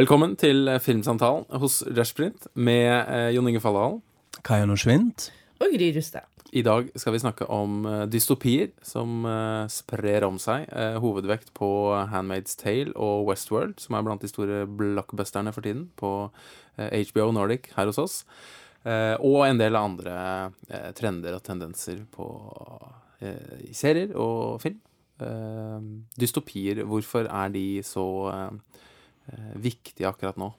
Velkommen til Filmsamtalen hos Rushprint med eh, Jon Inge Falledal. Kaja Norsvint. Og Gry Rustad. I dag skal vi snakke om eh, dystopier som eh, sprer om seg. Eh, hovedvekt på Handmaid's Tale og Westworld, som er blant de store blockbusterne for tiden på eh, HBO Nordic her hos oss. Eh, og en del andre eh, trender og tendenser på eh, i serier og film. Eh, dystopier, hvorfor er de så eh, eh, viktige akkurat nå?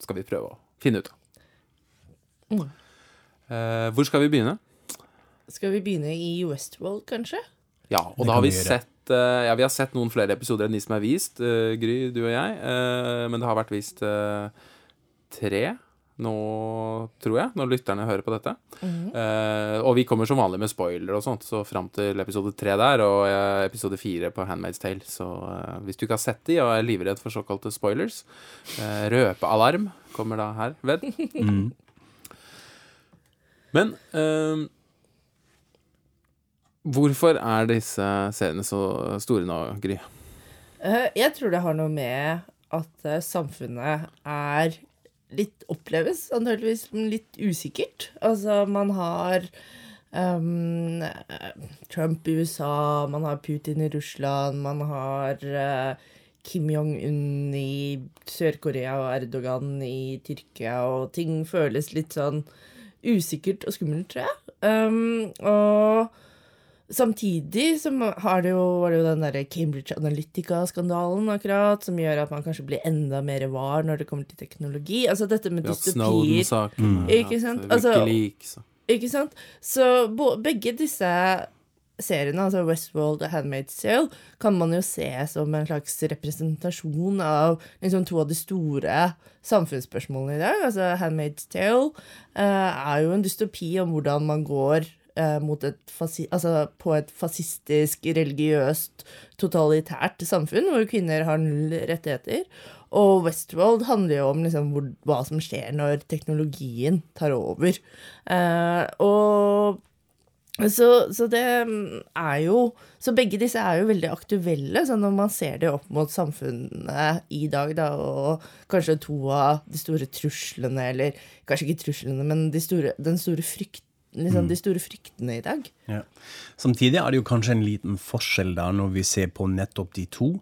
Skal vi prøve å finne ut av. Mm. Eh, hvor skal vi begynne? Skal vi begynne i Westworld, kanskje? Ja, og Det da har vi vi gjøre. sett eh, Ja, vi har sett noen flere episoder enn de som er vist, eh, Gry, du og jeg. eh, men det har vært vist eh, tre nå, tror jeg, når lytterne hører på dette. Mhm. Eh, og vi kommer som vanlig med spoiler og sånt, så fram til episode tre der, og eh, episode fire på Handmaid's Tale. Så eh, hvis du ikke har sett de og er livredd for såkalte spoilers, eh, røpealarm kommer da her, ved. Mm. Men eh, hvorfor er disse seriene så store nå, Gry? Eh, jeg tror det har noe med at samfunnet er litt oppleves antakeligvis litt usikkert. Altså, man har um, Trump i USA, man har Putin i Russland, man har uh, Kim Jong-un i Sør-Korea og Erdogan i Tyrkia, og ting føles litt sånn usikkert og skummelt, tror jeg. Um, og Samtidig så har det jo, var det jo den der Cambridge Analytica-skandalen akkurat, som gjør at man kanskje blir enda mer var når det kommer til teknologi. Altså dette med dystopier. Snowden-saken. Ikke sant? Altså-. Ikke sant? Så bo, begge disse seriene, altså Westworld og Handmaid's Tale, kan man jo se som en slags representasjon av liksom to av de store samfunnsspørsmålene i dag. Altså Handmaid's Tale uh, er jo en dystopi om hvordan man går et fasi altså på et fascistisk, religiøst, totalitært samfunn, hvor kvinner har null rettigheter. Og Westworld handler jo om liksom hvor, hva som skjer når teknologien tar over. Eh, og så, så det mm, er jo Så begge disse er jo veldig aktuelle, så når man ser det opp mot samfunnet i dag, da, og kanskje to av de store truslene, eller kanskje ikke truslene, men de store, den store frykten, liksom, de store fryktene i dag. Ja. Samtidig er det jo kanskje en liten forskjell da når vi ser på nettopp de to.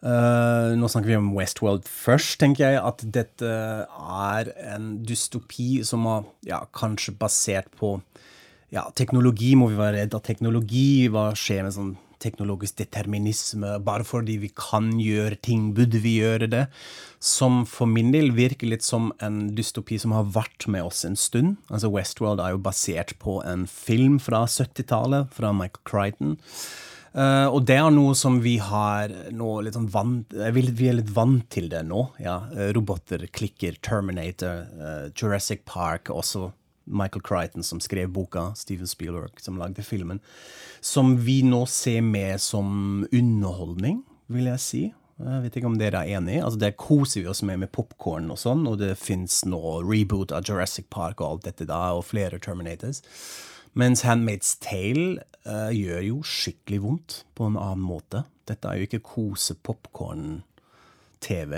Uh, nå snakker vi om Westworld først, tenker jeg at dette er en dystopi som er ja, kanskje basert på ja, teknologi. Må vi være redd av teknologi? Hva skjer med sånn teknologisk determinisme? Bare fordi vi kan gjøre ting, burde vi gjøre det? Som for min del virker litt som en dystopi som har vært med oss en stund. Altså Westworld er jo basert på en film fra 70-tallet, fra Michael Crichton. Uh, og det er noe som vi har nå litt sånn vant Vi er litt vant til det nå. ja. Eh, Roboter, klikker, Terminator, uh, Jurassic Park, også Michael Crichton som skrev boka, Steven Spielberg som lagde filmen. Som vi nå ser med som underholdning, vil jeg si. Jeg vet ikke om dere er enig. Altså, det koser vi oss med med popkorn og sånn, og det fins nå reboot av Jurassic Park og alt dette da, og flere Terminators. Mens Handmaid's Tale uh, gjør jo skikkelig vondt på en annen måte. Dette er jo ikke kose-popkorn-TV.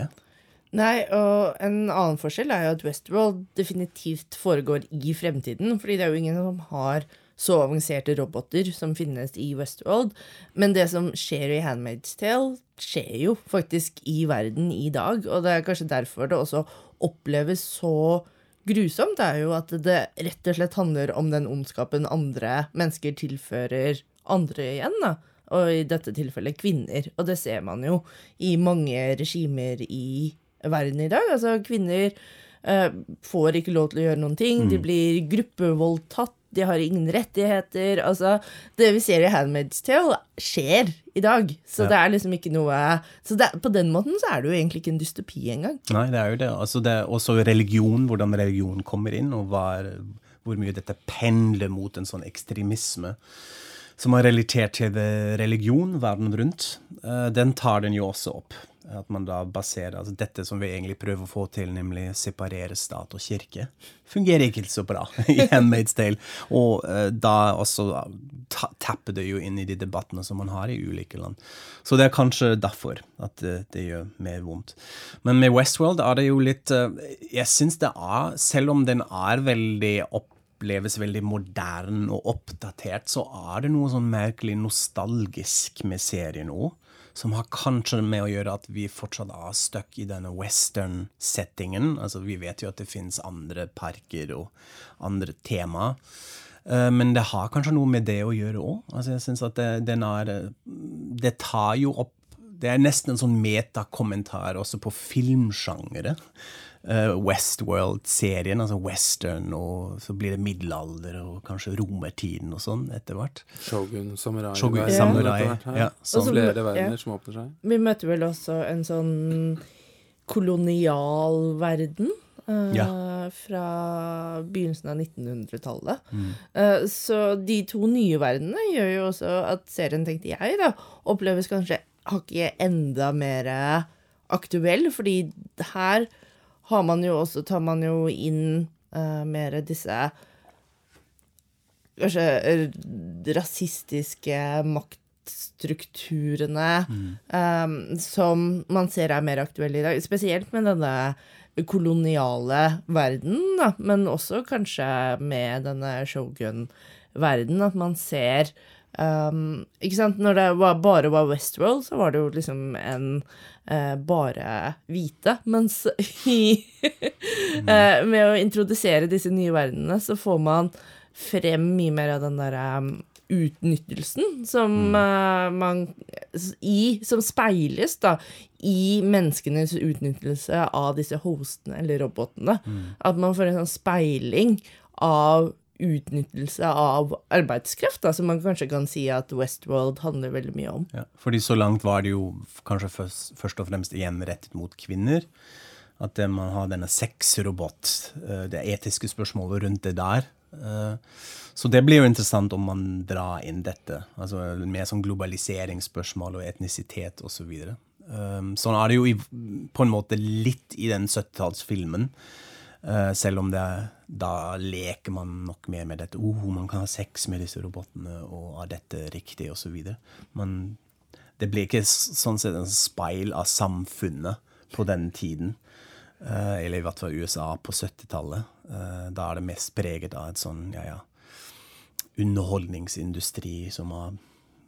Nei, og en annen forskjell er jo at Westworld definitivt foregår i fremtiden, fordi det er jo ingen som har så avanserte roboter som finnes i Westworld. Men det som skjer i Handmaid's Tale, skjer jo faktisk i verden i dag, og det er kanskje derfor det også oppleves så grusomt, det er jo at det rett og slett handler om den ondskapen andre mennesker tilfører andre igjen, da. Og i dette tilfellet kvinner. Og det ser man jo i mange regimer i verden i dag. Altså, kvinner eh, får ikke lov til å gjøre noen ting. De blir gruppevoldtatt. De har ingen rettigheter. Altså, det vi ser i Handmaid's Tale, skjer i dag. Så Ja. det er liksom ikke noe Så det, på den måten så er det jo egentlig ikke en dystopi engang. Nei, det er jo det. Altså, det er også religion, hvordan religion kommer inn, og er, hvor mye dette pendler mot en sånn ekstremisme som er relatert til religion verden rundt. Eh, Den tar den jo også opp. At man da baserer altså Dette som vi egentlig prøver å få til, nemlig separere stat og kirke, fungerer ikke så bra i Handmaid's Tale. Og uh, da også ta, tapper det jo inn i de debattene som man har i ulike land. Så det er kanskje derfor at det, det gjør mer vondt. Men med Westworld er det jo litt uh, Jeg syns det er, selv om den er veldig oppleves veldig moderne og oppdatert, så er det noe sånn merkelig nostalgisk med serien òg som har kanskje med å gjøre at vi fortsatt er stuck i denne western-settingen. Altså, vi vet jo at det finnes andre parker og andre tema. Uh, men det har kanskje noe med det å gjøre òg. Altså, jeg synes at det, den er Det tar jo opp Det er nesten en sånn metakommentar også på filmsjangere Westworld-serien, altså western, og så blir det middelalder og kanskje romertiden og sånn etter hvert. Shogun, samurai, Shogun, verden, samurai etter ja, Så så- flere verdener ja. som åpner seg. Vi møter vel også en sånn kolonial verden. Uh, Ja. Fra begynnelsen av 1900-tallet. Mm. Uh, så de to nye verdenene gjør jo også at serien, tenkte jeg, da, oppleves kanskje hakket enda mer aktuell, fordi her har man jo også, tar man jo inn uh, mer disse kanskje rasistiske maktstrukturene um, som man ser er mer aktuelle i dag. Spesielt med denne koloniale verden, da, men også kanskje med denne shogun-verden, at man ser um, Ikke sant, når det var, bare var Westworld, så var det jo liksom en uh, bare hvite, mens i uh, Med å introdusere disse nye verdenene, så får man frem mye mer av den derre um, utnyttelsen som uh, man i, Som speiles da i menneskenes utnyttelse av disse hostene eller robotene. At man får en sånn speiling av utnyttelse av arbeidskraft, da, som man kanskje kan si at Westworld handler veldig mye om. Ja, fordi så langt var det jo kanskje først, og fremst igjen rettet mot kvinner. At eh, man har denne sexrobot, eh, det etiske spørsmålet rundt det der. Eh, Så det blir jo interessant om man drar inn dette. Altså mer sånn globaliseringsspørsmål og etnisitet osv. Så sånn er det jo på en måte litt i den 70-tallsfilmen. Eh, selv om det, da leker man nok mer med dette. Oh, man kan ha sex med disse robotene, og er dette riktig, osv. Men det blir ikke sånn sett en speil av samfunnet på den tiden. Eh, eller i hvert fall USA på 70-tallet. Eh, da er det mest preget av et sånn, ja ja, underholdningsindustri som er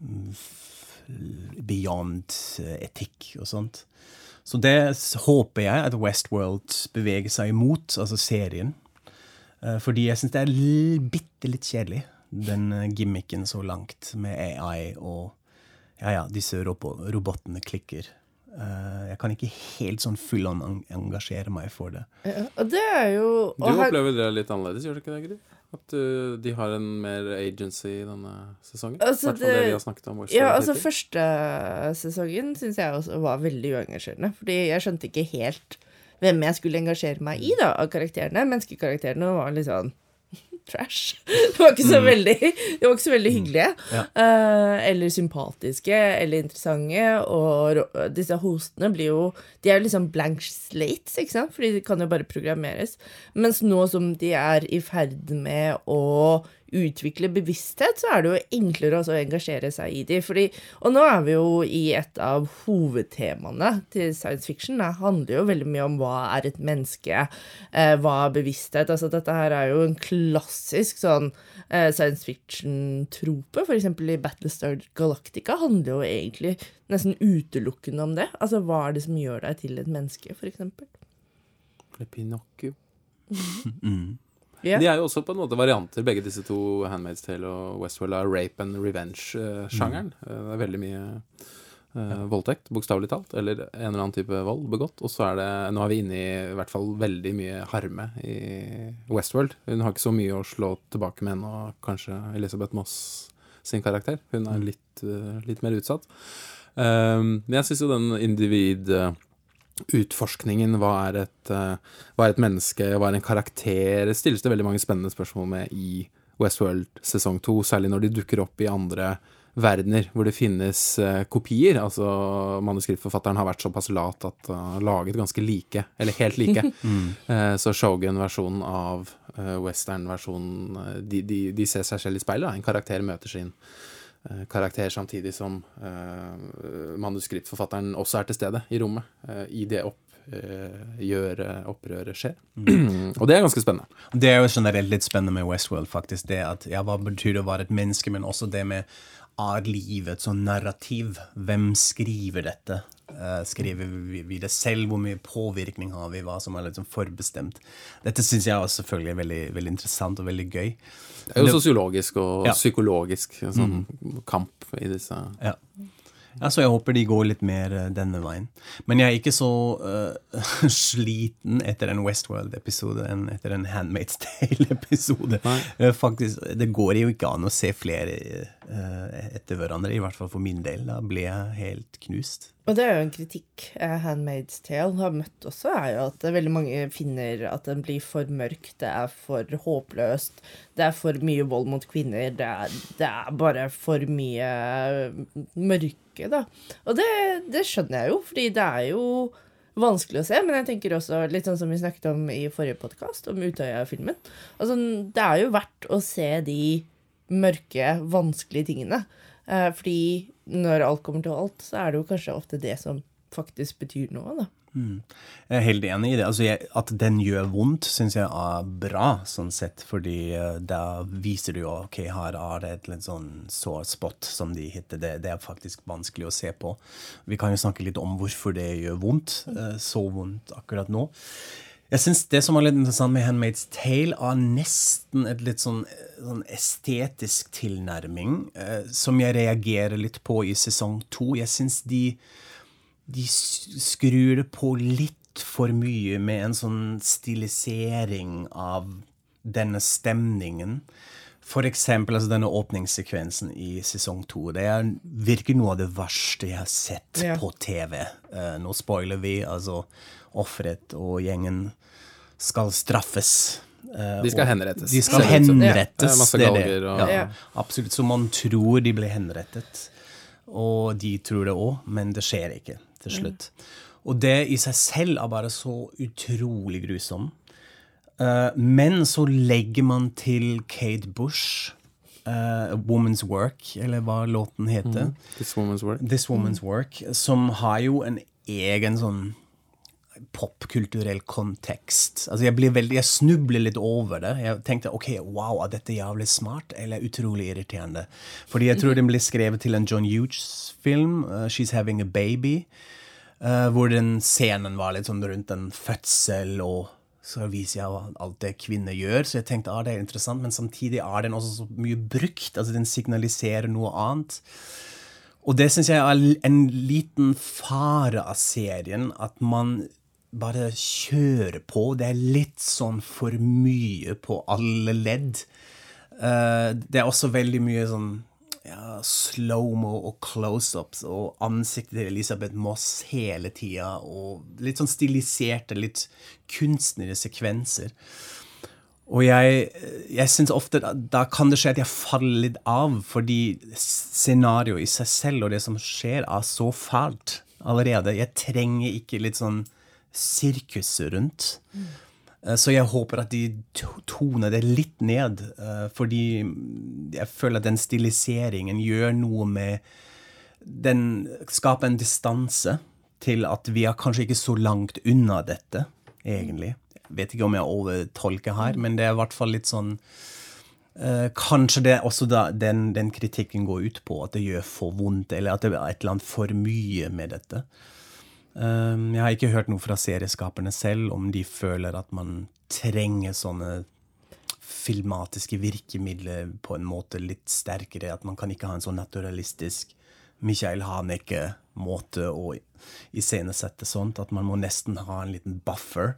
mm, beyond etikk og sånt. Så det håper jeg at Westworld beveger seg imot, altså serien. Eh, Fordi jeg syns det er bitte litt kjedelig, den eh, gimmicken så langt med AI og ja, ja, disse robo robotene klikker. Eh, Jeg kan ikke helt sånn full on engasjere meg for det. Ja, det er jo Du opplever det litt annerledes, gjør du ikke det, Gry? At uh, de har en mer agency denne sesongen? Altså, det det- vi har snakket om. Ja, altså. Første sesongen syns jeg også var veldig uengasjerende. Fordi jeg skjønte ikke helt hvem jeg skulle engasjere meg i da, av karakterene. Menneskekarakterene var litt sånn trash. Det var ikke så veldig, ikke så veldig hyggelige. Ja. eh, eller sympatiske eller interessante. Og disse hostene blir jo De er jo liksom blank slates, ikke sant? Fordi de kan jo bare programmeres. Mens nå som de er i ferd med å utvikle bevissthet, så er det jo enklere også å engasjere seg i de. Fordi, og nå er vi jo i et av hovedtemaene til science fiction. Det handler jo veldig mye om hva er et menneske, eh, hva er bevissthet. Altså dette her er jo en klassisk sånn eh, science fiction-trope. Eksempel i Battlestar Galactica handler jo egentlig nesten utelukkende om det. Altså hva er det som gjør deg til et menneske, eksempel. Eller Pinocchio. Ja. De er jo også på en måte varianter, begge disse to, Handmaid's Tale og Westworld, av rape and revenge-sjangeren. Mm. Eh, Det er veldig mye uh, voldtekt, bokstavelig talt, eller en eller annen type vold begått. Og så er det Nå er vi inne i i hvert fall veldig mye harme i Westworld. Hun har ikke så mye å slå tilbake med ennå, kanskje Elisabeth Moss sin karakter. Hun er litt, uh, litt mer utsatt. Men jeg syns jo den individ... utforskningen. Hva er, et, eh, hva er et menneske, hva er en karakter? Det stilles det veldig mange spennende spørsmål med i Westworld sesong to, særlig når de dukker opp i andre verdener hvor det finnes eh, kopier. Altså manuskriptforfatteren har vært såpass lat at han har laget ganske like, eller helt like. Eh, så Shogun-versjonen av western-versjonen de, de, de ser seg selv i speilet. En karakter møter sin karakter samtidig som eh, manuskriptforfatteren også er til stede i rommet eh, i det oppgjøret, opprøret skjer. Og det er ganske spennende. Det er jo generelt litt spennende med Westworld, faktisk. Det at, ja, Hva betyr det å være et menneske, men også det med er livet sånn narrativ? Hvem skriver dette? Eh, skriver vi, det selv? Hvor mye påvirkning har vi? Hva som er liksom forbestemt? Dette syns jeg også selvfølgelig er veldig, veldig interessant og veldig gøy. Det er jo sosiologisk og Ja. psykologisk sånn kamp i disse Ja. Ja, så jeg håper de går litt mer eh, denne veien. Men jeg er ikke så uh, sliten etter en Westworld-episode enn etter en Handmaid's Tale-episode. Eh, faktisk, det går jo ikke an å se flere uh, etter hverandre, i hvert fall for min del. Da ble jeg helt knust. Og det er jo en kritikk Handmaid's Tale har møtt også, er jo at veldig mange finner at den blir for mørk, det er for håpløst, det er for mye vold mot kvinner, det er, det er bare for mye mørke, da. Og det, det skjønner jeg jo, fordi det er jo vanskelig å se, men jeg tenker også litt sånn som vi snakket om i forrige podkast, om Utøya-filmen. Altså, det er jo verdt å se de mørke, vanskelige tingene. Eh, fordi når alt kommer til alt, så er det jo kanskje ofte det som faktisk betyr noe, da. Jeg er helt enig i det. Altså, jeg, at den gjør vondt, syns jeg er bra, sånn sett. Fordi uh, da viser du jo ok, her er det et litt sånn sår spot, som de heter. Det, det er faktisk vanskelig å se på. Vi kan jo snakke litt om hvorfor det gjør vondt. Uh, så vondt akkurat nå. Jeg synes Det som er litt interessant med Handmaid's Tale, er nesten et litt sånn, sånn estetisk tilnærming, uh, som jeg reagerer litt på i sesong to. Jeg syns de de skrur det på litt for mye med en sånn stilisering av denne stemningen. For eksempel altså denne åpningssekvensen i sesong to. Det er virker noe av det verste jeg har sett Ja. på TV. Uh, nå spoiler vi. Altså, offeret og gjengen skal straffes. Uh, De skal henrettes. De skal henrettes. Ja, det er det. og- ja, Ja. Absolutt. Så man tror de blir henrettet. Og de tror det òg, men det skjer ikke til slutt. Og det i seg selv er bare så utrolig grusom. Eh, men så legger man til Kate Bush, Uh, 'Woman's Work', eller hva låten heter. This Woman's Work. This Woman's Work, som har jo en egen sånn popkulturell kontekst. Altså jeg, blir veldig, jeg snubler litt over det. Jeg tenkte ok, wow, er dette jævlig smart eller utrolig irriterende? Fordi jeg tror den ble skrevet til en John Hughes-film, uh, 'She's Having a Baby', uh, hvor den scenen var litt sånn rundt en fødsel og så viser jeg alt det kvinner gjør, så jeg tenkte ah, det er interessant, men samtidig er den også så mye brukt. altså Den signaliserer noe annet. Og det syns jeg er en liten fare av serien, at man bare kjøre på. Det er litt sånn for mye på alle ledd. Eh, det er også veldig mye sånn ja, slow-mo og close-ups og ansiktet til Elisabeth Moss hele tida, og litt sånn stiliserte, litt kunstnere sekvenser. Og jeg, jeg syns ofte da, da kan det skje at jeg faller litt av, fordi scenarioet i seg selv og det som skjer, er så fælt allerede. Jeg trenger ikke litt sånn sirkus rundt. Mm. Så jeg håper at de toner det litt ned, eh, fordi jeg føler at den stiliseringen gjør noe med Den skaper en distanse til at vi er kanskje ikke så langt unna dette, egentlig. Jeg vet ikke om jeg overtolker her, men det er i hvert fall litt sånn eh, Kanskje det også da den, den kritikken går ut på, at det gjør for vondt, eller at det er et eller annet for mye med dette. Um, jeg har ikke hørt noe fra serieskaperne selv om de føler at man trenger sånne filmatiske virkemidler på en måte litt sterkere. At man kan ikke ha en sånn naturalistisk Michael Haneke-måte å iscenesette sånt. At man må nesten ha en liten buffer.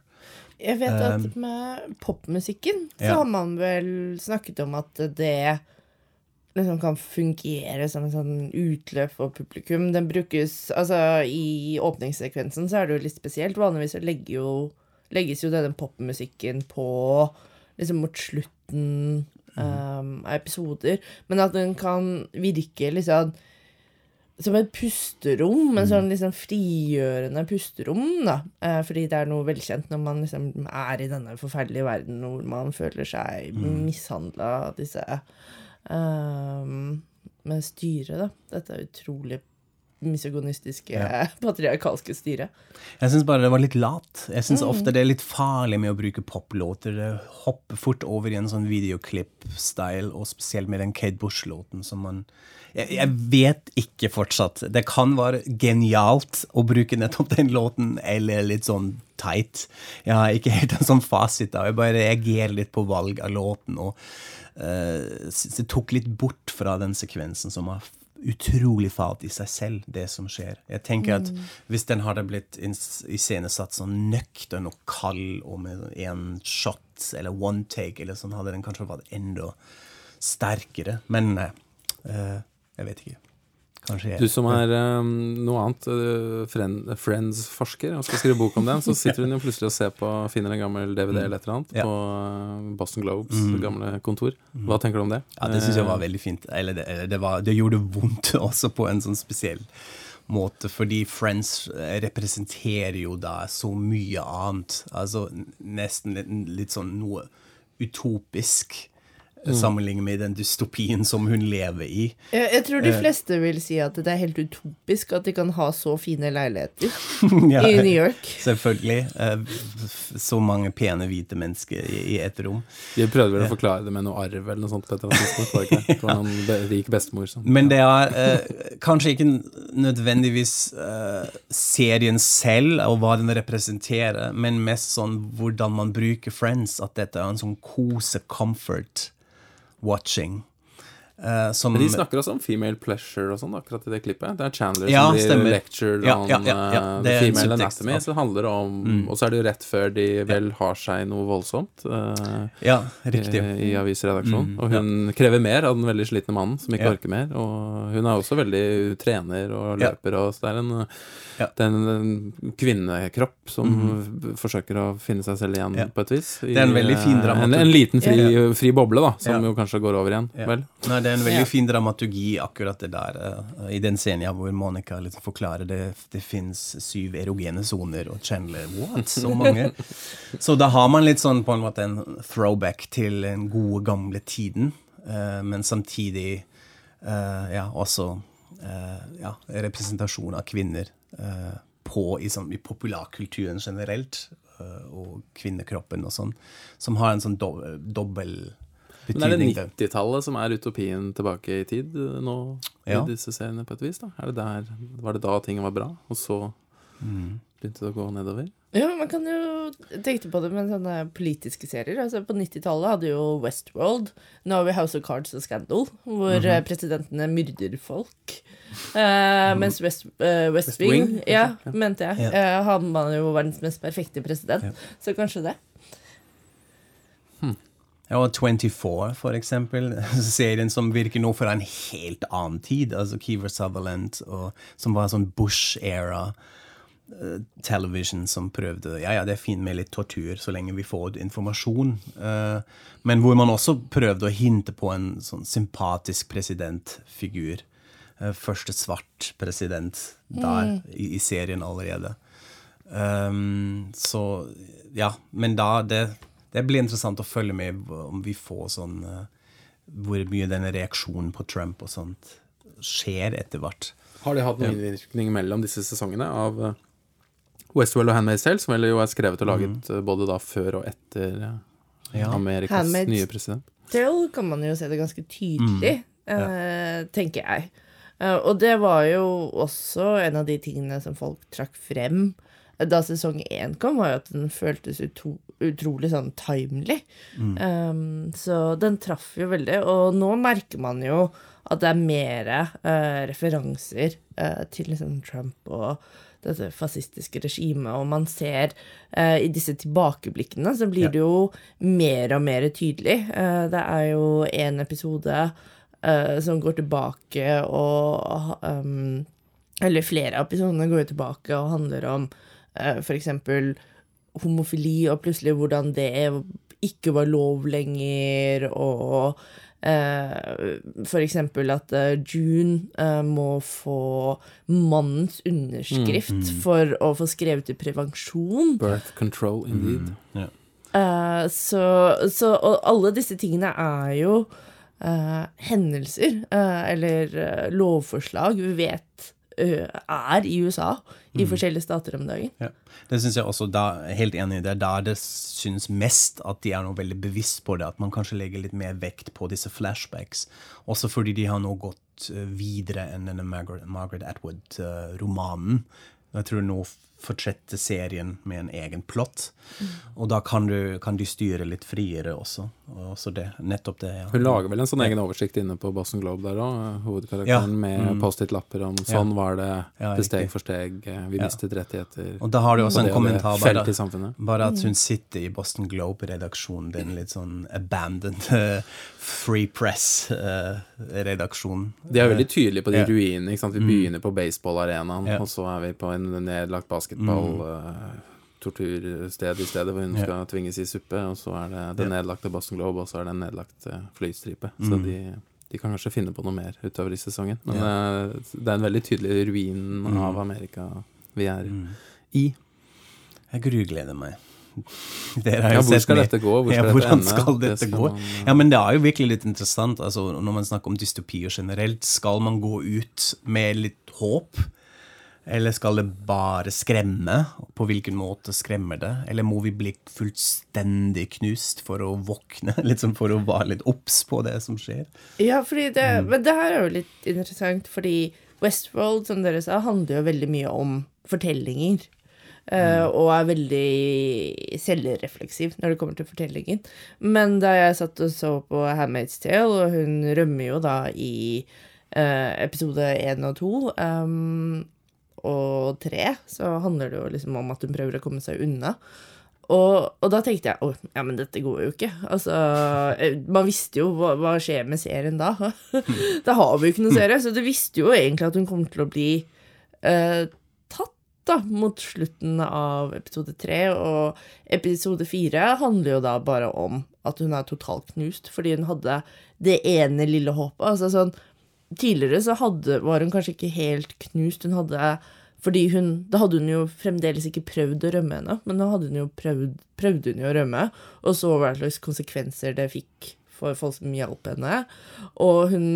Jeg vet at med popmusikken så ja. har man vel snakket om at det liksom kan fungere som en sånn utløp for publikum. Den brukes Altså, i åpningssekvensen så er det jo litt spesielt. Vanligvis legger jo, legges jo denne popmusikken på liksom mot slutten um, av episoder, men at den kan virke liksom som et pusterom, en sånn liksom frigjørende pusterom, da. Eh, fordi det er noe velkjent når man liksom er i denne forferdelige verden hvor man føler seg mm. mishandla av disse Med styret, da. Dette er utrolig misogonistiske, ja. patriarkalske styret. Jeg syns bare det var litt lat. Jeg syns mm. ofte det er litt farlig med å bruke poplåter. Det hopper fort over i en sånn videoklipp-style, og spesielt med den Kate Bush-låten som man jeg, jeg, vet ikke fortsatt. Det kan være genialt å bruke nettopp den låten, eller litt sånn teit. Jeg har ikke helt en sånn fasit da. Jeg bare reagerer litt på valg av låten. og uh, det tok litt bort fra den sekvensen som var utrolig falt i seg selv, det som skjer. Jeg tenker at mm. Hvis den hadde blitt iscenesatt sånn nøktern og kald og med én shot eller one take, eller sånn, hadde den kanskje vært enda sterkere. Men nei, uh, jeg vet ikke. Kanskje Du som er um, noe annet, uh, Friends-forsker, og skal skrive bok om den, så sitter hun jo plutselig og ser på, finner en gammel DVD mm. eller et eller annet ja. på uh, Boston Globes mm. gamle kontor. Hva mm. tenker du om det? Ja, Det syns jeg var veldig fint. Eller det, det, var, det gjorde vondt også på en sånn spesiell måte, fordi Friends representerer jo da så mye annet. Altså nesten litt, litt sånn noe utopisk mm. sammenlignet med den dystopien som hun lever i. Jeg, jeg, tror de eh. fleste vil si at det er helt utopisk at de kan ha så fine leiligheter ja, i New York. Selvfølgelig. Eh, så mange pene hvite mennesker i, i et rom. De prøvde vel å forklare det med noe arv eller noe sånt Det. Var noen rik bestemor som Men det er eh, kanskje ikke nødvendigvis eh, serien selv og hva den representerer, men mest sånn hvordan man bruker Friends. At dette er en sånn kose-comfort watching. Uh, som, Men de snakker også om female pleasure og sånn akkurat i det klippet. Det er Chandler ja, som blir lectured ja, on ja, uh, the female anatomy. Så handler det om mm. Og så er det jo rett før de vel har seg noe voldsomt uh, ja, riktig. i, i avisredaksjonen. Mm, og hun krever mer av den veldig slitne mannen som ikke orker mer. Og hun er også veldig trener og løper, og så det er en. Det er en kvinnekropp som mm. forsøker å finne seg selv igjen, på et vis. I, det er en veldig fin dramaturgi. En, en liten fri, fri, boble, da, som jo kanskje går over igjen. Vel? Nei, det er en veldig fin dramaturgi, akkurat det der. Uh, I den scenen hvor Monica liksom forklarer det Det fins syv erogene soner, og Chandler What? Så mange? Så da har man litt sånn på en måte en throwback til den gode, gamle tiden, uh, men samtidig uh, ja, også ja, representasjon av kvinner Eh, på i, sånn, i populærkulturen generelt, eh, og kvinnekroppen og sånn, som har en sånn do, dobbel. Men er det 90-tallet som er utopien tilbake i tid eh, nå, ja. i disse seriene, på et vis? da? Det der, var det da ting var bra, og så mm. begynte det å gå nedover? Ja, man kan jo tenke på det med sånne politiske serier. Altså På 90-tallet hadde jo Westworld, nå har vi House of Cards og Scandal, hvor mm -hmm. presidentene myrder folk. Uh, mens West, uh, West, West Wing, Wing ja, mente jeg. Ja. Uh, hadde man jo verdens mest perfekte president. Ja. Så kanskje det. Ja, og 24, for eksempel. Serien som virker nå fra en helt annen tid. Altså Keever Sutherland, og, som var sånn Bush-era. Uh, television som prøvde Ja, ja, det er fint med litt tortur så lenge vi får informasjon. Uh, men hvor man også prøvde å hinte på en sånn sympatisk presidentfigur. Eh, første svart president der mm. i, i, serien allerede. Um, så ja, men da det, det, blir interessant å følge med om vi får sånn uh, Hvor mye denne reaksjonen på Trump og sånt skjer etter hvert. Har de hatt noen innvirkning mellom disse sesongene av Westwell Westworld og Handmaid's Tale, som vel jo er skrevet og laget mm. uh, både da før og etter ja. Amerikas Handmaid's nye president? Tale kan man jo se det ganske tydelig, mm. ja. tenker jeg. Uh, og det var jo også en av de tingene som folk trakk frem da sesong én kom, var jo at den føltes utro, utrolig sånn timely. Mm. Um, så den traff jo veldig. Og nå merker man jo at det er mer uh, referanser uh, til liksom Trump og dette fascistiske regimet, og man ser uh, i disse tilbakeblikkene så blir det jo mer og mer tydelig. det er jo en episode som går tilbake og um, Eller flere av episodene går jo tilbake og handler om f.eks. homofili, og plutselig hvordan det ikke var lov lenger, og Uh, for eksempel at eh, June uh, må få mannens underskrift for å få skrevet ut prevensjon. Birth control, indeed. Mm, yeah. uh, så, så Og alle disse tingene er jo eh, hendelser, eh, eller eh, lovforslag, vi vet eh, er i USA, i forskjellige stater om dagen. Ja. Det syns jeg også, da, helt enig, i det er da det syns mest at de er noe veldig bevisst på det, at man kanskje legger litt mer vekt på disse flashbacks. Også fordi de har nå gått videre enn denne Margaret, Margaret Atwood-romanen. jeg tror nå fortsetter serien med en egen plott, og da kan, du, kan de styre litt friere også. Og også det, nettopp det, ja. Hun lager vel en sånn egen oversikt inne på Boston Globe der òg, hovedkarakteren, Ja. med Mm. Post-It-lapper om sånn var det, Ja, det steg for steg, eh, vi Ja. mistet rettigheter. Og da har du også en kommentar bare, bare at hun sitter i Boston Globe-redaksjonen, den litt sånn abandoned eh, Free press redaksjonen. De er veldig tydelige på de Ja. Mm. ruinene. Vi begynner på baseballarenaen, Ja. og så er vi på en nedlagt basketball. Eh, Tortursted i stedet hvor hun Ja. skal tvinges i suppe. Og så er det den Ja. nedlagte Boston Globe, og så er det en nedlagt eh, flystripe. Mm. Så de, de kan kanskje finne på noe mer utover i sesongen. Men eh, det er en veldig tydelig ruin Mm. av Amerika vi er i. Jeg grugleder meg. Ja, hvor skal dette gå? Hvor ja, skal dette hvordan ende? skal Det dette skal gå? man, eh, Ja, men det er jo virkelig litt interessant. Altså, når man snakker om dystopier generelt, skal man gå ut med litt håp? Eller skal det bare skremme? På hvilken måte skremmer det? Eller må vi bli fullstendig knust for å våkne? Sånn for å være litt obs på det som skjer? Ja, det, men det her er jo litt interessant, fordi Westworld, som dere sa, handler jo veldig mye om fortellinger. Mm. og er veldig selvrefleksiv når det kommer til fortellingen. Men da jeg satt og så på Handmaid's Tale, og hun rømmer jo da i uh, episode én og to um, og tre, så handler det jo liksom om at hun prøver å komme seg unna. Og, og da tenkte jeg å, ja, men dette går jo ikke. Altså, eh, Man visste jo hva, hva skjer med serien da. da har vi jo ikke noen serie. Så du visste jo egentlig at hun kom til å bli eh, tatt da, mot slutten av episode tre. Og episode fire handler jo da bare om at hun er totalt knust, fordi hun hadde det ene lille håpet. Altså sånn Tidligere så hadde, var hun kanskje ikke helt knust. Hun hadde fordi hun, Da hadde hun jo fremdeles ikke prøvd å rømme ennå, men nå hadde hun jo prøvd, prøvde hun jo å rømme, og så hva slags konsekvenser det fikk for folk som hjalp henne. Og hun,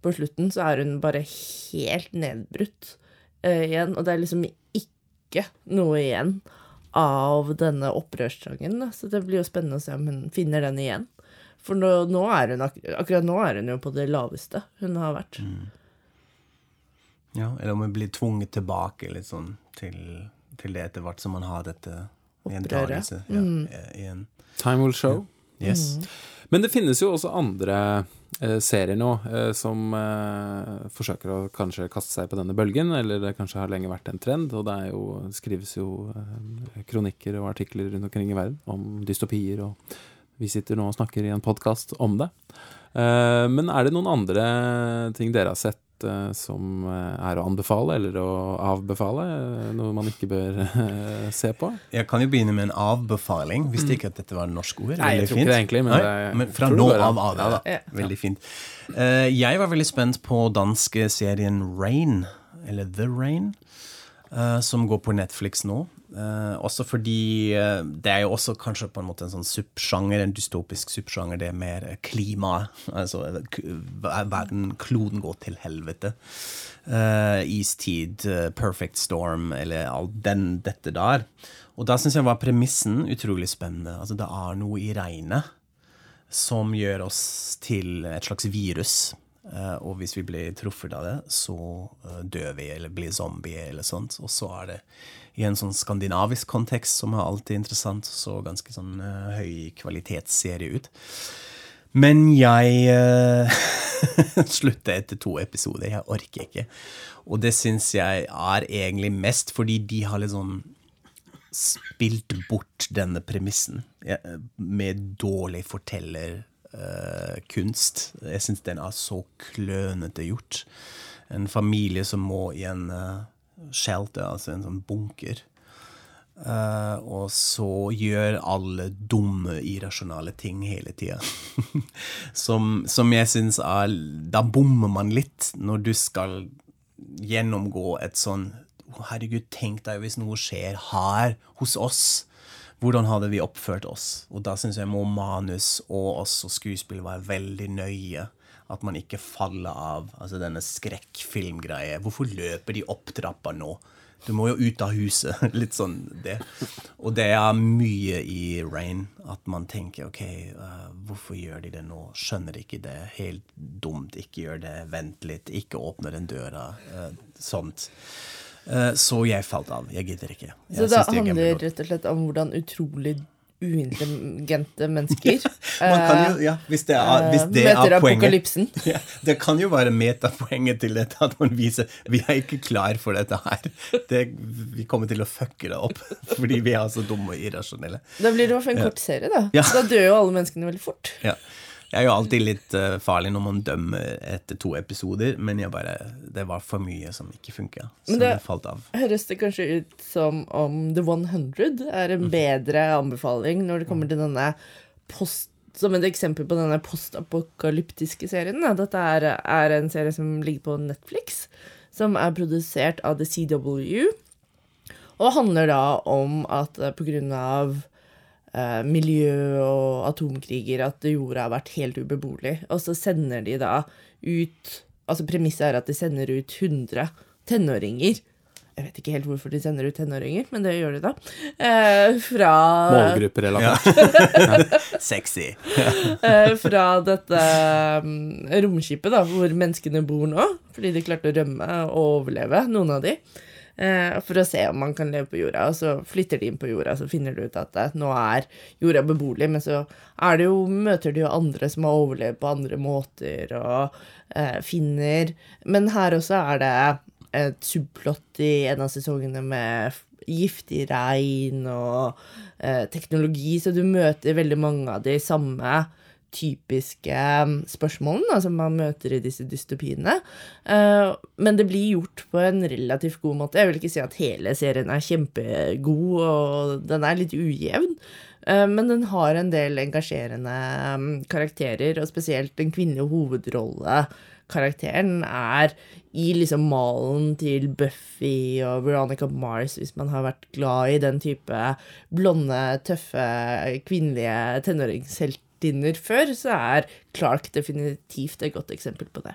på slutten så er hun bare helt nedbrutt uh, igjen, og det er liksom ikke noe igjen av denne opprørstrangen. Så det blir jo spennende å se om hun finner den igjen. For nå, nå er hun, ak akkurat nå er hun jo på det laveste hun har vært. Ja, eller om vi blir tvunget tilbake litt sånn til, til det etter hvert som man har dette Opprøret. gjentagelse. Ja, mm. Time will show. Yes. Men det finnes jo også andre eh, serier nå eh, som eh, forsøker å kanskje kaste seg på denne bølgen, eller det kanskje har lenge vært en trend, og det er jo, skrives jo eh, kronikker og artikler rundt omkring i verden om dystopier, og vi sitter nå og snakker i en podkast om det. Eh, men er det noen andre ting dere har sett eh, som eh, er å anbefale, eller å avbefale? eh, Noe man ikke bør eh, se på? Jeg kan jo begynne med en avbefaling. Visste ikke at dette var et norsk ord. Mm. Nei, jeg tror tror ikke det egentlig, men Nei, det- men fra nå av av. Ja, da. Veldig fint. Eh, jeg var veldig spent på danske serien Rain, eller The Rain, eh, som går på Netflix nå. Eh, også fordi uh, det er jo også kanskje på en måte en sånn subsjanger, en dystopisk subsjanger, det er mer klima. Altså verden, kloden går til helvete. Uh, istid, perfect storm, eller all den, dette der. Og da syns jeg var premissen utrolig spennende. Altså det er noe i regnet som gjør oss til et slags virus. Og hvis vi blir truffet av det, så dør vi eller blir zombier eller sånt. Og så er det i en sånn skandinavisk kontekst, som er alltid interessant, så ganske sånn uh, høy kvalitetsserie ut. Men jeg uh, slutta etter to episoder. Jeg orker ikke. Og det syns jeg er egentlig mest fordi de har sånn spilt bort denne premissen med dårlig fortellerkunst. jeg syns den er så klønete gjort. En familie som må i en eh, shelter, altså en sånn bunker. Uh, og så gjør alle dumme, irrasjonale ting hele tida. som, som jeg syns er Da bommer man litt når du skal gjennomgå et sånn Herregud, tenk deg hvis noe skjer her hos oss. Hvordan hadde vi oppført oss? Og da syns jeg må manus og også skuespill være veldig nøye. At man ikke faller av. Altså denne skrekkfilmgreia. Hvorfor løper de opp trappa nå? Du må jo ut av huset. Litt sånn det. Og det er mye i Rain at man tenker OK, uh, hvorfor gjør de det nå? Skjønner ikke det. Helt dumt. Ikke gjør det. Vent litt. Ikke åpne den døra. Uh, sånt. Uh, så jeg falt av. Jeg gidder ikke. Jeg Så det er handler rett og slett om hvordan utrolig uintelligente mennesker Man kan jo, ja, hvis det er, hvis det eh, møter er poenget apokalypsen. ja, Det kan jo være metapoenget til dette, at man viser vi er ikke klar for dette her. Det, vi kommer til å fucke det opp fordi vi er så dumme og irrasjonelle. Da blir det i hvert fall en kort serie, da. Ja. Da dør jo alle menneskene veldig fort. Ja. Jeg er jo alltid litt eh, farlig når man dømmer etter to episoder, men bare, det var for mye som ikke funka, så det, det- falt av. Høres det kanskje ut som om The 100 er en bedre anbefaling når det kommer til denne post som et eksempel på denne postapokalyptiske serien. Dette er, er en serie som ligger på Netflix, som er produsert av The CW. Og handler da om at pga. på grunn av eh, miljø og atomkriger at jorda har vært helt ubeboelig. Og så sender de da ut Altså premisset er at de sender ut 100 tenåringer. Jeg vet ikke helt hvorfor de sender ut tenåringer, men det gjør de da. Eh, fra Målgrupperelatert. Sexy. eh, fra dette mm, romskipet, da, hvor menneskene bor nå. Fordi de klarte å rømme og overleve, noen av de. Eh, for å se om man kan leve på jorda. Og så flytter de inn på jorda, så finner du ut at eh, nå er jorda beboelig. Men så jo, møter de jo andre som har overlevd på andre måter, og eh, finner Men her også er det et subplott i en av sesongene med giftig regn og eh, teknologi, så du møter veldig mange av de samme typiske mm, spørsmålene som man møter i disse dystopiene. Eh, men det blir gjort på en relativt god måte. Jeg vil ikke si at hele serien er kjempegod, og den er litt ujevn. eh, Men den har en del engasjerende mm, karakterer, og spesielt den kvinnelige hovedrollekarakteren er i liksom malen til Buffy og Veronica Mars, hvis man har vært glad i den type blonde, tøffe, kvinnelige tenåringsheltinner før, så er Clark definitivt et godt eksempel på det.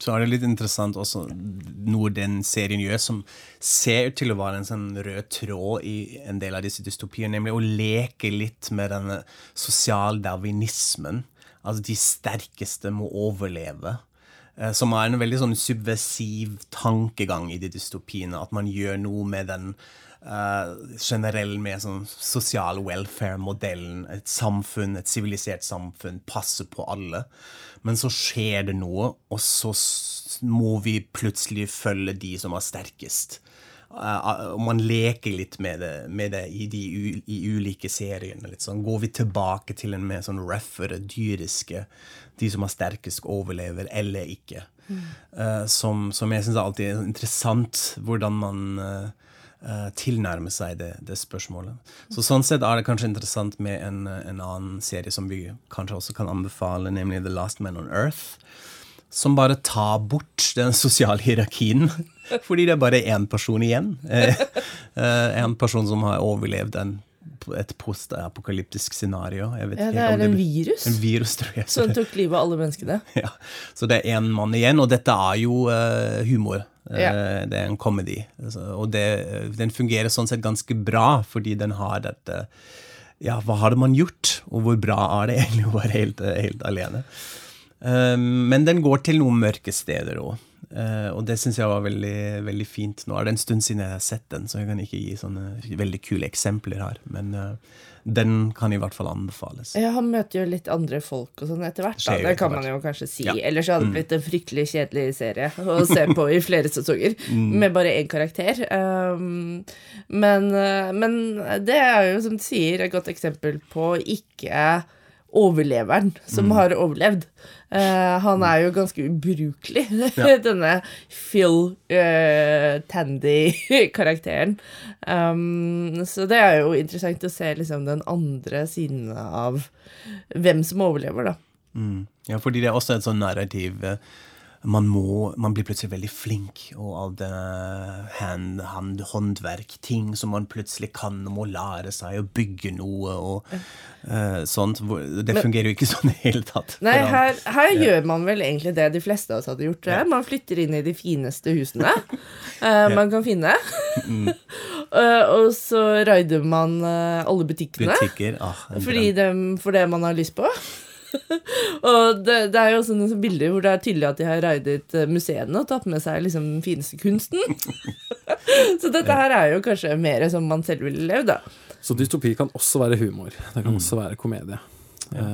Så er det litt interessant også noe den serien gjør som ser ut til å være en sånn rød tråd i en del av disse dystopiene, nemlig å leke litt med denne sosialdarwinismen. Altså de sterkeste må overleve. Eh, Som er en veldig sånn subversiv tankegang i de dystopiene. At man gjør noe med den uh, generell med sånn sosial welfare-modellen. Et samfunn, et sivilisert samfunn, passer på alle. Men så skjer det noe, og så må vi plutselig følge de som er sterkest. Uh, og man leker litt med det, med det i de u, i ulike seriene. Litt sånn. Går vi tilbake til en mer sånn røffere, dyriske De som er sterkest, overlever eller ikke. Uh, som, som jeg syns alltid er interessant, hvordan man uh, uh, tilnærmer seg det, det spørsmålet. Så Sånn sett er det kanskje interessant med en, en annen serie som vi kanskje også kan anbefale, nemlig The Last Man on Earth som bare tar bort den sosiale hierarkien. Fordi det er bare én person igjen. Eh, eh, en person som har overlevd en, et postapokalyptisk scenario. Ja, det er en blir- virus En virus, tror jeg. Som tok livet av alle menneskene. ja. så det er én mann igjen, og dette er jo uh, humor. Ja. Uh, Det er en comedy. Altså, og det, den fungerer sånn sett ganske bra, fordi den har dette Ja, hva hadde man gjort, og hvor bra er det egentlig å være helt, helt alene? Um, men den går til noen mørke steder òg. Og det syns jeg var veldig, veldig fint. Nå er det en stund siden jeg har sett den, så jeg kan ikke gi sånne veldig kule eksempler her. Men uh, den kan i hvert fall anbefales. Ja, han møter jo litt andre folk og sånn etter hvert. Da. Det kan man jo kanskje si. Ja. Mm. Ellers hadde det blitt en fryktelig kjedelig serie å se på i flere sesonger Mm. med bare én karakter. Um, men, uh, men det er jo, som du sier, et godt eksempel på ikke overleveren som har overlevd. Uh, han er jo ganske ubrukelig, denne Phil uh, Tandy-karakteren. Um, så det er jo interessant å se liksom den andre siden av hvem som overlever, da. Mm. Ja, fordi det er også et sånn narrativ eh, man må Man blir plutselig veldig flink, og all det hand, hand, håndverk, ting som man plutselig kan og må lære seg, å bygge noe og uh, sånt. Det Men- fungerer jo ikke sånn i det hele tatt. Nei, her, her, ja. gjør man vel egentlig det de fleste av oss hadde gjort. Ja. Man flytter inn i de fineste husene uh, man kan finne. uh, og så raider man alle butikkene Butikker ah, fordi de, for det man har lyst på. og det, det er jo også noen sånne bilder hvor det er tydelig at de har raidet eh, museene og tatt med seg liksom den fineste kunsten. så dette her er jo kanskje mer som man selv ville levd, da. Så dystopi kan også være humor. Det kan også være komedie. Ja.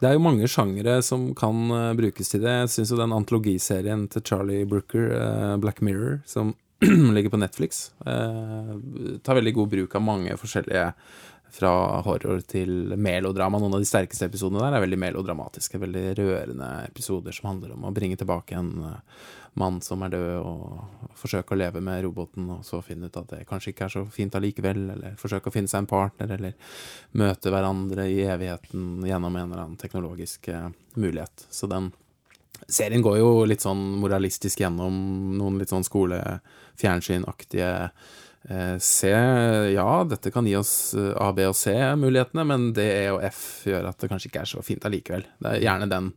det er jo mange sjangere som kan eh, brukes til det. Jeg syns jo den antologiserien til Charlie Brooker, eh, Black Mirror, som ligger på Netflix, eh, tar veldig god bruk av mange forskjellige fra horror til melodrama. Noen av de sterkeste episodene der er veldig melodramatiske. Veldig rørende episoder som handler om å bringe tilbake en eh, mann som er død, og forsøke å leve med roboten, og så finne ut at det kanskje ikke er så fint allikevel, eller forsøke å finne seg en partner, eller møte hverandre i evigheten gjennom en eller annen teknologisk eh, mulighet. Så den serien går jo litt sånn moralistisk gjennom noen litt sånn skole-fjernsynaktige C. Ja, dette kan gi oss eh, A, B og C-mulighetene, men D, E og F gjør at det kanskje ikke er så fint allikevel. Det er gjerne den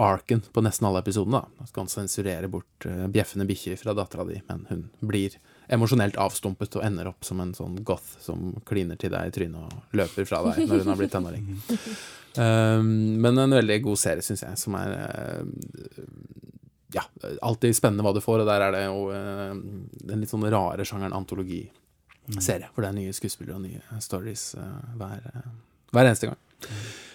arken på nesten alle episodene. da. Du kan sensurere bort eh, bjeffende bikkjer fra dattera di, men hun blir emosjonelt avstumpet og ender opp som en sånn goth som kliner til deg i trynet og løper fra deg når hun har blitt tenåring. Um, men en veldig god serie, syns jeg, som er eh, ja, alltid spennende hva du får, og der er det jo eh, den litt sånn rare sjangeren antologiserie, for det er nye skuespillere og nye stories eh, hver, eh, hver eneste gang.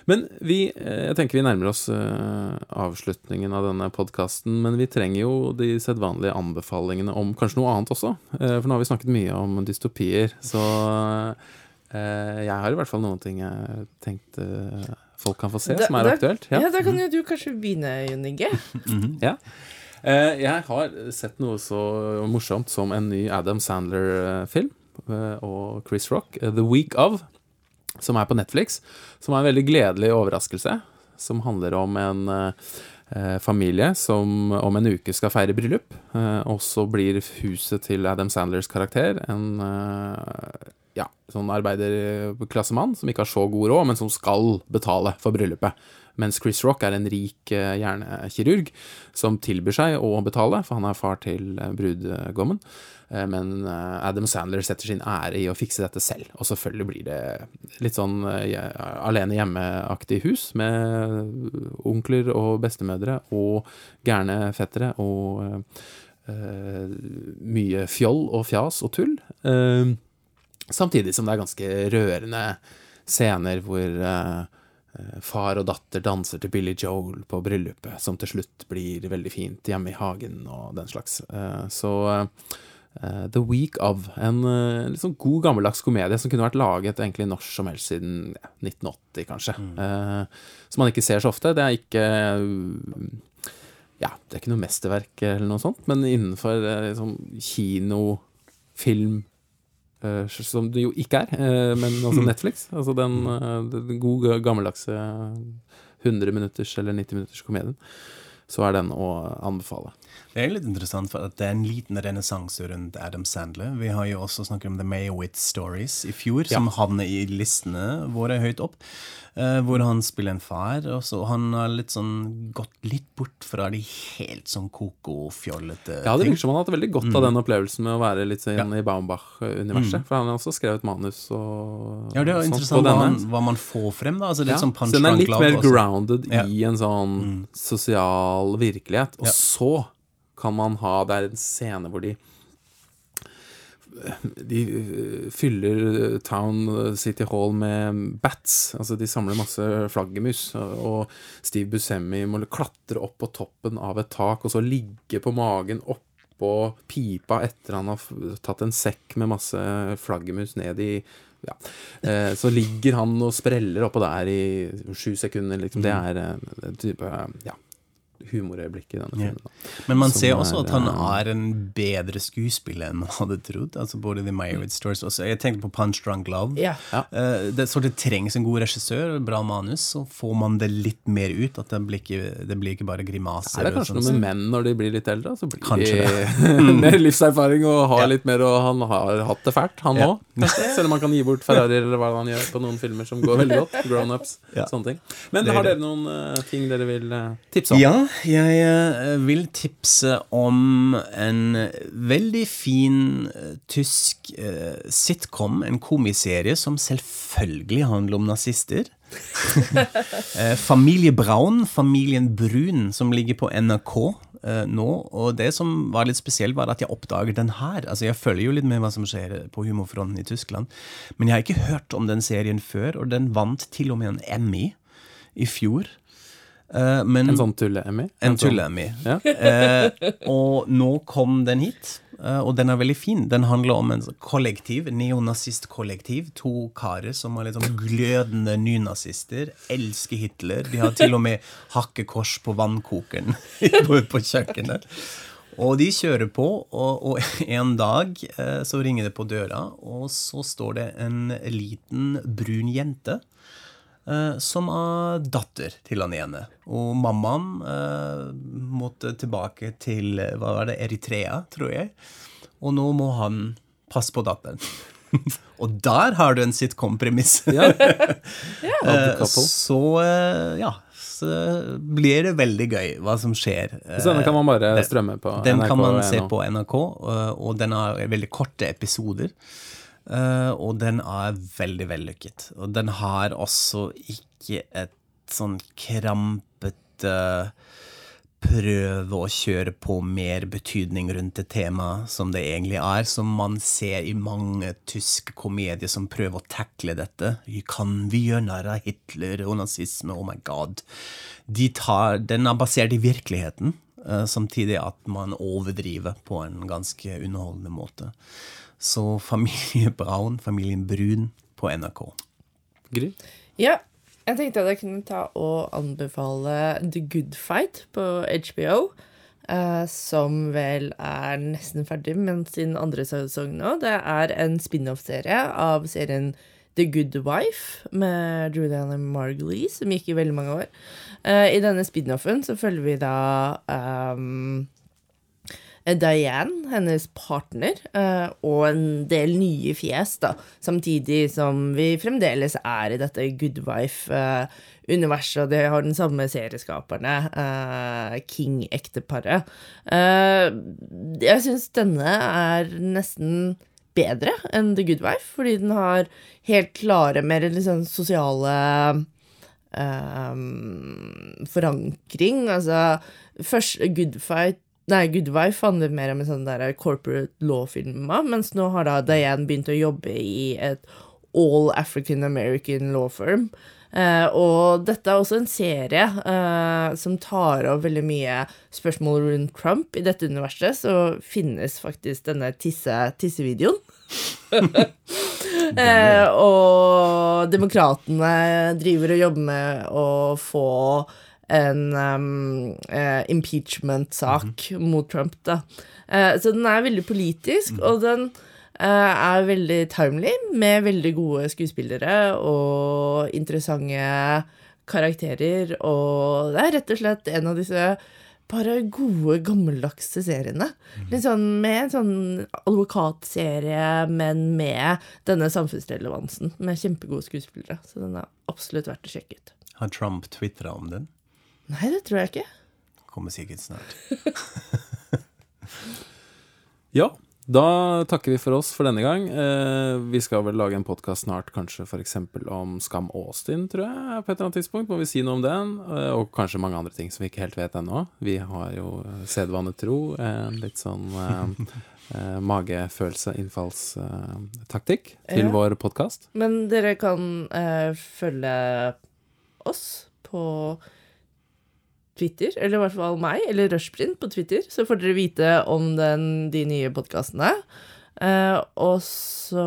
Men vi, jeg tenker vi nærmer oss avslutningen av denne podkasten, men vi trenger jo de sedvanlige anbefalingene om kanskje noe annet også. For nå har vi snakket mye om dystopier, så jeg har i hvert fall noen ting jeg tenkte folk kan få se, Da- som er da- aktuelt. Ja, Da kan jo du kanskje begynne, Jon Inge. Ja. Eh, jeg har sett noe så morsomt som en ny Adam Sandler-film eh, og Chris Rock, eh, The Week of, som er på Netflix. Som er en veldig gledelig overraskelse. Som handler om en eh, eh, familie som om en uke skal feire bryllup. Eh, og så blir huset til Adam Sandlers karakter en eh, ja, sånn arbeiderklassemann som ikke har så god råd, men som skal betale for bryllupet. Mens Chris Rock er en rik eh, hjernekirurg som tilbyr seg å betale, for han er far til eh, brudgommen. Eh, Men Adam Sandler setter sin ære i å fikse dette selv. Og selvfølgelig blir det litt sånn alene hjemme-aktig hus med onkler og bestemødre og gærne fettere og eh, mye fjoll og fjas og tull. Eh, Samtidig som det er ganske rørende scener hvor eh, far og datter danser til Billy Joel på bryllupet, som til slutt blir veldig fint hjemme i hagen og den slags. Eh, så eh, The Week of, en sånn god gammeldags komedie som kunne vært laget egentlig når som helst siden ja, 1980, kanskje. Eh, som man ikke ser så ofte. Det er ikke ja, det er ikke noe mesterverk eller noe sånt, men innenfor liksom, kino, film Som det jo ikke er, eh, men altså Netflix. Altså den, eh, den gode, gammeldagse 100 minutters eller 90 minutters komedien. Så er den å anbefale. Det er litt interessant, for at det er en liten renessanse rundt Adam Sandler. Vi har jo også snakket om The Mayowitz Stories i fjor, som havner i listene våre høyt opp. eh, hvor han spiller en far, og så han har litt sånn gått litt bort fra de helt sånn koko-fjollete ting. Ja, det virker som han har hatt veldig godt av den opplevelsen med å være litt sånn i Baumbach-universet. For han har også skrevet manus og Ja, det er interessant hva, hva man får frem, da. Altså, litt Ja, sånn så punch den er litt mer grounded Ja. Mm. i en sånn sosial virkelighet. Og Ja. så kan man ha Det er en scene hvor de De øh, fyller Town City Hall med bats. Altså de samler masse flaggermus. Og Steve Buscemi må klatre opp på toppen av et tak og så ligge på magen oppå pipa etter han har tatt en sekk med masse flaggermus ned i ja. Eh, så ligger han og spreller oppå der i sju sekunder, liksom. Det Mm. er eh, en type ja, humorøyeblikk i denne filmen. da. Men man Som ser også er, at han eh, er en bedre skuespiller enn man hadde trodd. Altså både The Meyerowitz Stories også. Jeg tenkte på Punch Drunk Love. Ja. Eh, det, så det trengs en god regissør, bra manus, så får man det litt mer ut. At det blir ikke, det blir ikke bare grimaser. Er det kanskje sånn. noe med menn når de blir litt eldre? Så blir Kanskje de mer livserfaring og har Ja. litt mer Og han har hatt det fælt, han Ja. Selv om han kan gi bort Ferrari eller hva han gjør på noen filmer som går veldig godt. Grown-ups, Ja. sånne ting. Men har dere noen uh, ting dere vil uh, tipse om? Ja, jeg eh, vil tipse om en veldig fin eh, tysk eh, sitcom, en komiserie, som selvfølgelig handler om nazister. Familie Braun, Familien Brun, som ligger på NRK nå. Og det som var litt spesielt, var at jeg oppdager den her. Altså, jeg følger jo litt med hva som skjer på humorfronten i Tyskland. Men jeg har ikke hørt om den serien før, og den vant til og med en Emmy i fjor. Eh, men, En sånn tulle-Emmy? en en tulle-Emmy. Ja. Uh, og nå kom den hit, uh, og den er veldig fin. Den handler om en sånn kollektiv, neonazistkollektiv. To karer som er litt sånn glødende nynazister, elsker Hitler. De har til og med hakkekors på vannkokeren på, på kjøkkenet. Og de kjører på, og, og en dag så ringer det på døra, og så står det en liten brun jente som er datter til han ene. Og mammaen eh, måtte tilbake til eh, hva var det, Eritrea, tror jeg. Og nå må han passe på datteren. og der har du en sitcom-premiss. Ja. ja. Så eh, ja, så blir det veldig gøy hva som skjer. Så den kan man bare strømme på Den kan man se på NRK, og den har veldig korte episoder. Øh, Og den er veldig vellykket. Og den har også ikke et sånn krampete prøve å kjøre på mer betydning rundt et tema som det egentlig er, som man ser i mange tyske komedier som prøver å takle dette. Kan vi gjøre narr av Hitler og nazisme? Oh my god. De tar, den er basert i virkeligheten, eh, samtidig at man overdriver på en ganske underholdende måte. Så Familie Braun, Familien Brun på NRK. Gry? Ja, jeg tenkte at jeg kunne ta og anbefale The Good Fight på HBO. Uh, som vel er nesten ferdig med sin andre sesong nå. Det er en spin-off-serie av serien The Good Wife med Julianne Margulies, som gikk i veldig mange år. Uh, I denne spin-offen så følger vi da ehm, Diane, hennes partner, eh, og en del nye fjes, da. Samtidig som vi fremdeles er i dette Good Wife-universet, og det har den samme serieskaperne, eh, King-ekteparet. Eh, jeg syns denne er nesten bedre enn The Good Wife, fordi den har helt klare, mer sånn sosiale Um, forankring. Altså, først Good Fight Nei, Good Wife handler mer om en sånn der corporate law-filma, mens nå har da Diane begynt å jobbe i et all African American law firm. Eh, og dette er også en serie eh, som tar opp veldig mye spørsmål rundt Trump. I dette universet så finnes faktisk denne tisse, tissevideoen. eh, og demokratene driver og jobber med å få en um, uh, impeachment-sak mot Trump, da. Uh, så den er veldig politisk, og den uh, er veldig timely, med veldig gode skuespillere og interessante karakterer, og det er rett og slett en av disse bare gode, gammeldagse seriene. Litt sånn med en sånn advokatserie, men med denne samfunnsrelevansen. Med kjempegode skuespillere. Så den er absolutt verdt å sjekke ut. Har Trump tvitra om den? Nei, det tror jeg ikke. Kommer sikkert snart. Ja, da takker vi for oss for denne gang. Eh, vi skal vel lage en podkast snart, kanskje f.eks. om Skam Austin, tror jeg. På et eller annet tidspunkt må vi si noe om den. Eh, og kanskje mange andre ting som vi ikke helt vet ennå. Vi har jo eh, sedvane tro, en litt sånn eh, eh, magefølelse, innfallstaktikk til Ja. vår podkast. Men dere kan eh, følge oss på Twitter, eller i hvert fall meg, eller Rushprint på Twitter, så får dere vite om den, de nye podkastene. Uh, og så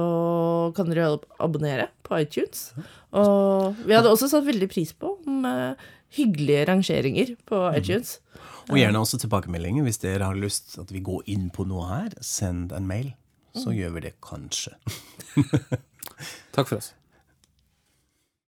kan dere jo abonnere på iTunes. Og vi hadde også satt veldig pris på om uh, hyggelige rangeringer på iTunes. Og gjerne også tilbakemeldinger hvis dere har lyst at vi går inn på noe her. Send en mail, så gjør vi det kanskje. Takk for oss.